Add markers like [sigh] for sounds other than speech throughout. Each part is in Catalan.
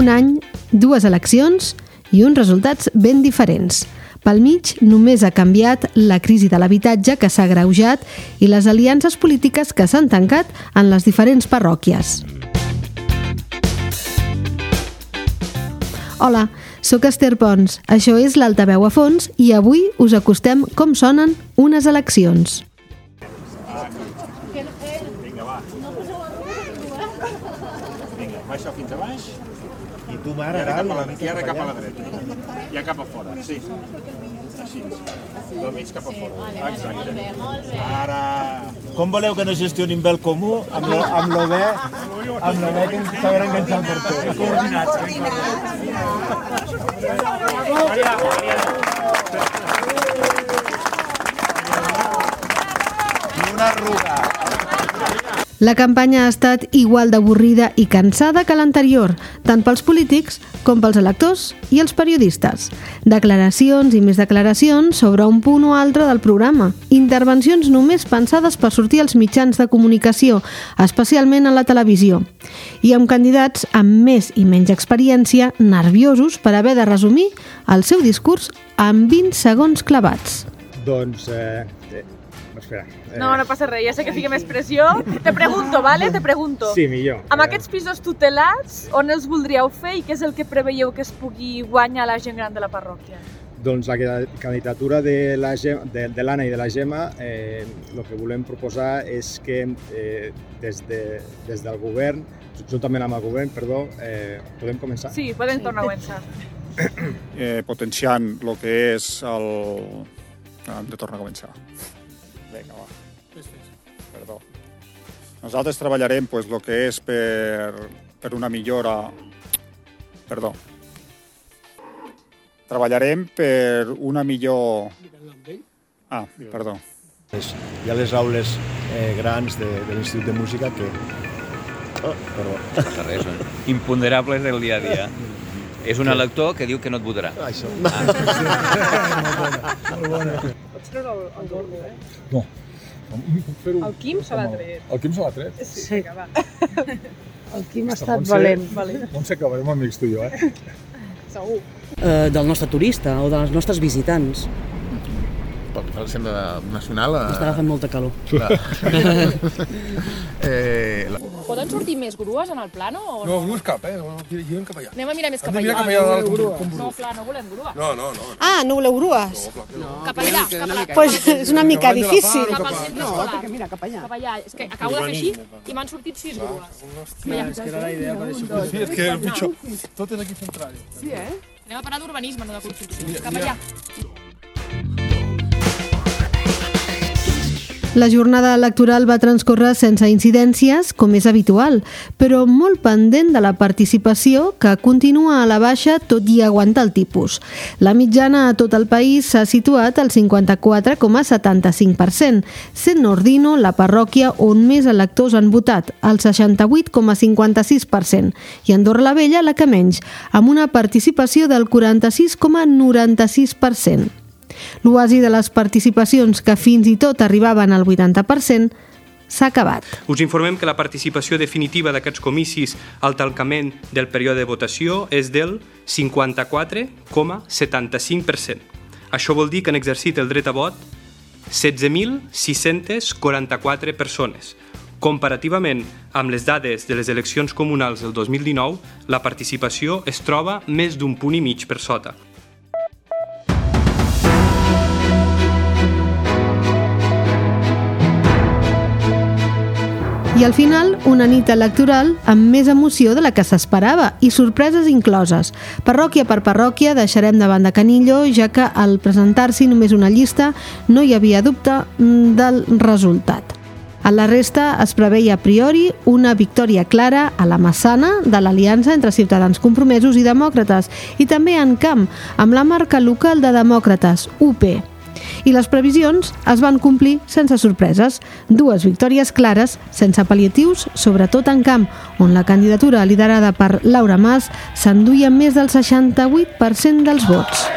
Un any, dues eleccions i uns resultats ben diferents. Pel mig només ha canviat la crisi de l'habitatge que s'ha greujat i les aliances polítiques que s'han tancat en les diferents parròquies. Hola, sóc Esther Pons, això és l'Altaveu a fons i avui us acostem com sonen unes eleccions. Vinga, va. Vinga, baixa fins a baix tu, mare, ara cap a la, i ara cap a la dreta. I ara cap a fora, sí. Així. Del mig cap a fora. Exacte. Ara... Com voleu que no gestionin bé el comú? Amb lo, amb lo bé, amb lo bé que ens sabrà enganxar per tot. Coordinats. Ni una arruga. La campanya ha estat igual d'avorrida i cansada que l'anterior, tant pels polítics com pels electors i els periodistes. Declaracions i més declaracions sobre un punt o altre del programa. Intervencions només pensades per sortir als mitjans de comunicació, especialment a la televisió. I amb candidats amb més i menys experiència, nerviosos per haver de resumir el seu discurs amb 20 segons clavats. Doncs, eh, espera. Eh, No, no passa res, ja sé que fica més pressió. Te pregunto, vale? Te pregunto. Sí, millor. Amb Eh, aquests pisos tutelats, on els voldríeu fer i què és el que preveieu que es pugui guanyar la gent gran de la parròquia? Doncs la ca- candidatura de la Gem- de, de l'Anna i de la Gemma, eh, el que volem proposar és que eh, des, de, des del govern, juntament amb el govern, perdó, eh, podem començar? Sí, podem tornar a començar. Eh, potenciant el que és el... Hem de tornar a començar. Vinga, va. Perdó. Nosaltres treballarem pues, el que és per, per una millora... Perdó. Treballarem per una millor... Ah, perdó. Hi ha les aules eh, grans de, de l'Institut de Música que... Oh, perdó. passa res, són imponderables del dia a dia. És un elector que diu que no et votarà. Això. [laughs] Pots treure el, el gorro, eh? No. Fer-ho... El Quim se l'ha tret. El Quim se l'ha tret? Sí, va. [laughs] El Quim ha estat Montse. valent. Valent. Montse, acabarem amics tu i jo, eh? [laughs] Segur. Eh, del nostre turista o dels nostres visitants. pel que senda nacional... Està agafant molta calor. [laughs] eh, la... Poden sortir més grues en el plano? O No, grues cap, eh? No, Girem cap allà. Anem a mirar més cap de mirar allà. cap allà dalt com, com No, clar, no volem grua. No, no, no. Ah, no voleu grues? Cap allà, cap allà. Pues és una mica difícil. Cap al centre No, escolar. perquè mira, cap allà. Cap allà. És que acabo de fer així i m'han sortit sis grues. És que era la idea per això. Sí, és que el pitjor. Tot és aquí central. Sí, eh? Anem a parar d'urbanisme, no de construcció. Cap allà. La jornada electoral va transcorrer sense incidències, com és habitual, però molt pendent de la participació que continua a la baixa tot i aguantar el tipus. La mitjana a tot el país s'ha situat al 54,75%, sent Nordino la parròquia on més electors han votat, al 68,56%, i Andorra la Vella la que menys, amb una participació del 46,96%. L'oasi de les participacions, que fins i tot arribaven al 80%, s'ha acabat. Us informem que la participació definitiva d'aquests comicis al tancament del període de votació és del 54,75%. Això vol dir que han exercit el dret a vot 16.644 persones. Comparativament amb les dades de les eleccions comunals del 2019, la participació es troba més d'un punt i mig per sota. I al final, una nit electoral amb més emoció de la que s'esperava i sorpreses incloses. Parròquia per parròquia deixarem de banda Canillo, ja que al presentar-s'hi només una llista no hi havia dubte mm, del resultat. A la resta es preveia a priori una victòria clara a la Massana de l'aliança entre Ciutadans Compromesos i Demòcrates i també en Camp, amb la marca local de Demòcrates, UP. I les previsions es van complir sense sorpreses. Dues victòries clares, sense pal·liatius, sobretot en camp, on la candidatura liderada per Laura Mas s'enduia més del 68% dels vots.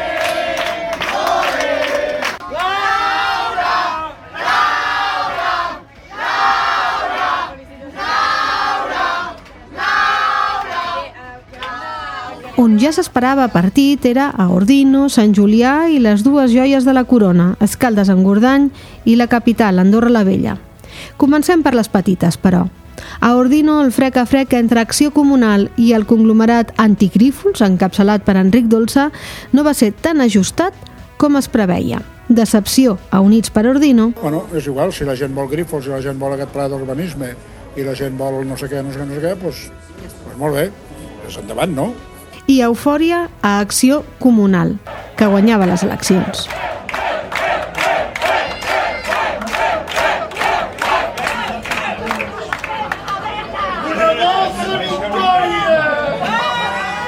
On ja s'esperava partit era a Ordino, Sant Julià i les dues joies de la corona, Escaldes en Gordany i la capital, Andorra la Vella. Comencem per les petites, però. A Ordino, el frec a frec entre Acció Comunal i el conglomerat Antigrífols, encapçalat per Enric Dolça, no va ser tan ajustat com es preveia. Decepció a Units per Ordino Bueno, és igual, si la gent vol grifos, si la gent vol aquest pla d'urbanisme i la gent vol no sé què, no sé què, no sé què, doncs, doncs molt bé, és endavant, no? I Eufòria a Acció Comunal, que guanyava les eleccions.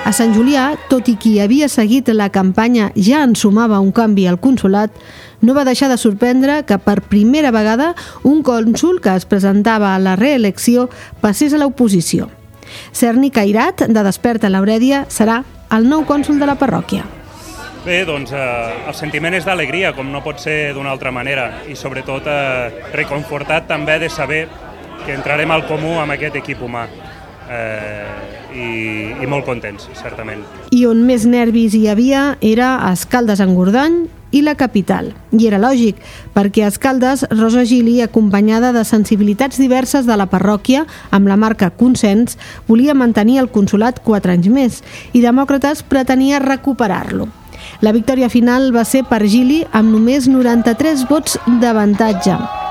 A Sant Julià, tot i qui havia seguit la campanya ja ensumava un canvi al consulat, no va deixar de sorprendre que per primera vegada un cònsul que es presentava a la reelecció passés a l'oposició. Cerny Cairat, de Desperta l'Aurèdia, serà el nou cònsul de la parròquia. Bé, doncs eh, el sentiment és d'alegria, com no pot ser d'una altra manera, i sobretot eh, reconfortat també de saber que entrarem al comú amb aquest equip humà. Eh, i, i molt contents, certament. I on més nervis hi havia era a Escaldes en Gordany i la capital. I era lògic, perquè a Escaldes, Rosa Gili, acompanyada de sensibilitats diverses de la parròquia, amb la marca Consens, volia mantenir el consulat quatre anys més i Demòcrates pretenia recuperar-lo. La victòria final va ser per Gili amb només 93 vots d'avantatge.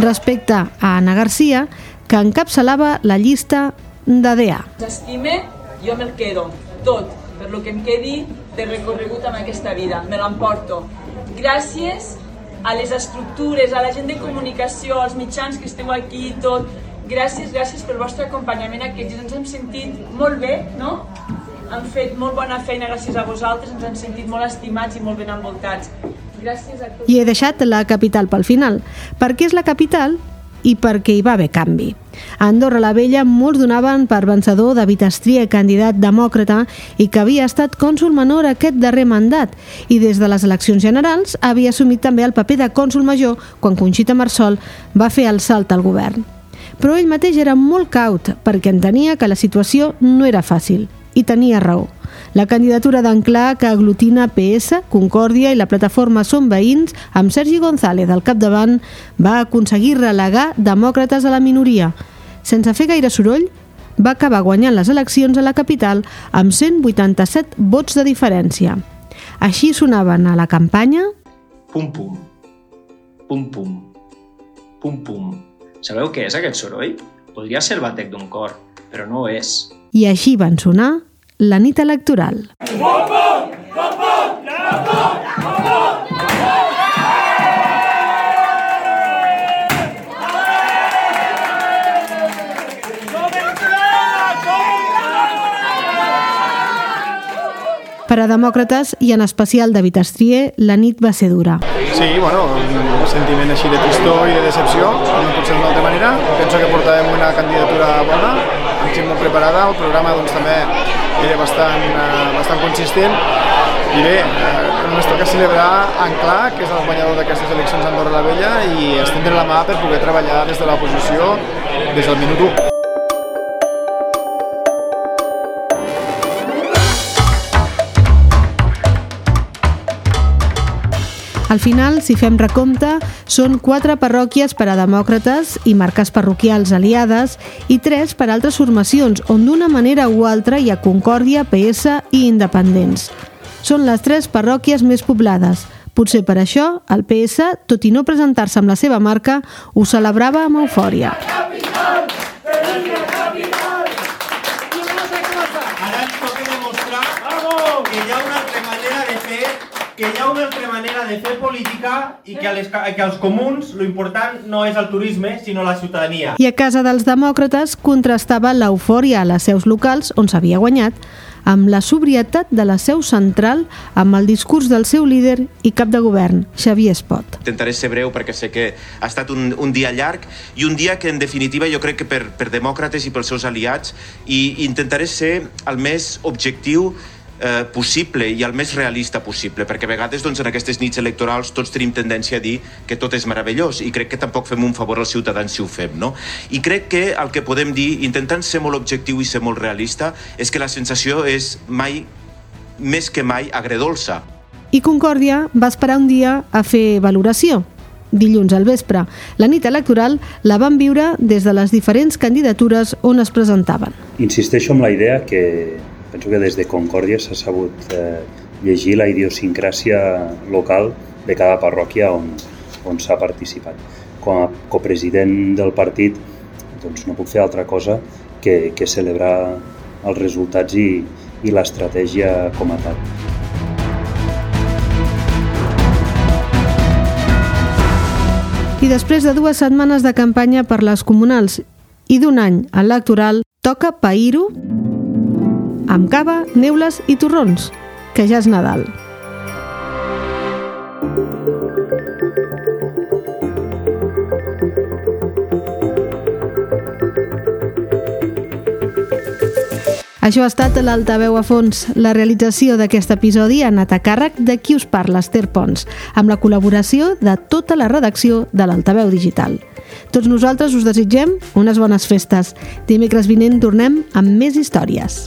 Respecte a Anna Garcia, que encapçalava la llista d'ADA. S'estime, jo me'l quedo, tot, per lo que em quedi de recorregut amb aquesta vida, me l'emporto. Gràcies a les estructures, a la gent de comunicació, als mitjans que esteu aquí, tot. Gràcies, gràcies pel vostre acompanyament aquests dies. Ens hem sentit molt bé, no? Han fet molt bona feina gràcies a vosaltres, ens han sentit molt estimats i molt ben envoltats. I he deixat la capital pel final. Per què és la capital? i perquè hi va haver canvi. A Andorra la Vella molts donaven per vencedor David Estrie, candidat demòcrata i que havia estat cònsul menor aquest darrer mandat i des de les eleccions generals havia assumit també el paper de cònsul major quan Conxita Marsol va fer el salt al govern. Però ell mateix era molt caut perquè entenia que la situació no era fàcil i tenia raó. La candidatura d'Anclà, que aglutina PS, Concòrdia i la plataforma Som Veïns, amb Sergi González al capdavant, va aconseguir relegar demòcrates a la minoria. Sense fer gaire soroll, va acabar guanyant les eleccions a la capital amb 187 vots de diferència. Així sonaven a la campanya... Pum pum, pum pum, pum pum. Sabeu què és aquest soroll? Podria ser el batec d'un cor, però no és. I així van sonar la nit electoral. Per a demòcrates i en especial David Estrier, la nit va ser dura. Sí, bueno, un sentiment així de tristor i de decepció, no pot ser d'una altra manera. Penso que portàvem una candidatura bona, amb gent molt preparada, el programa doncs, també era bastant, eh, bastant consistent i bé, eh, només toca celebrar en clar, que és el guanyador d'aquestes eleccions a Andorra la Vella i estendre la mà per poder treballar des de l'oposició des del minut 1. Al final, si fem recompte, són quatre parròquies per a demòcrates i marques parroquials aliades i tres per a altres formacions, on d'una manera o altra hi ha Concòrdia, PS i independents. Són les tres parròquies més poblades. Potser per això, el PS, tot i no presentar-se amb la seva marca, ho celebrava amb eufòria. Ara ens toca demostrar que hi ha una altra manera de fer que hi ha una altra manera de fer política i que, a les, que als comuns lo important no és el turisme, sinó la ciutadania. I a casa dels demòcrates contrastava l'eufòria a les seus locals, on s'havia guanyat, amb la sobrietat de la seu central amb el discurs del seu líder i cap de govern, Xavier Espot. Intentaré ser breu perquè sé que ha estat un, un dia llarg i un dia que en definitiva jo crec que per, per demòcrates i pels seus aliats i intentaré ser el més objectiu eh, possible i el més realista possible, perquè a vegades doncs, en aquestes nits electorals tots tenim tendència a dir que tot és meravellós i crec que tampoc fem un favor als ciutadans si ho fem. No? I crec que el que podem dir, intentant ser molt objectiu i ser molt realista, és que la sensació és mai, més que mai, agredolça. I Concòrdia va esperar un dia a fer valoració. Dilluns al vespre, la nit electoral la van viure des de les diferents candidatures on es presentaven. Insisteixo en la idea que penso que des de Concòrdia s'ha sabut eh, llegir la idiosincràsia local de cada parròquia on, on s'ha participat. Com a copresident del partit doncs no puc fer altra cosa que, que celebrar els resultats i, i l'estratègia com a tal. I després de dues setmanes de campanya per les comunals i d'un any electoral, toca pair-ho amb cava, neules i torrons, que ja és Nadal. Això ha estat l'Altaveu a fons. La realització d'aquest episodi ha anat a càrrec de qui us parla, Esther Pons, amb la col·laboració de tota la redacció de l'Altaveu Digital. Tots nosaltres us desitgem unes bones festes. Dimecres vinent tornem amb més històries.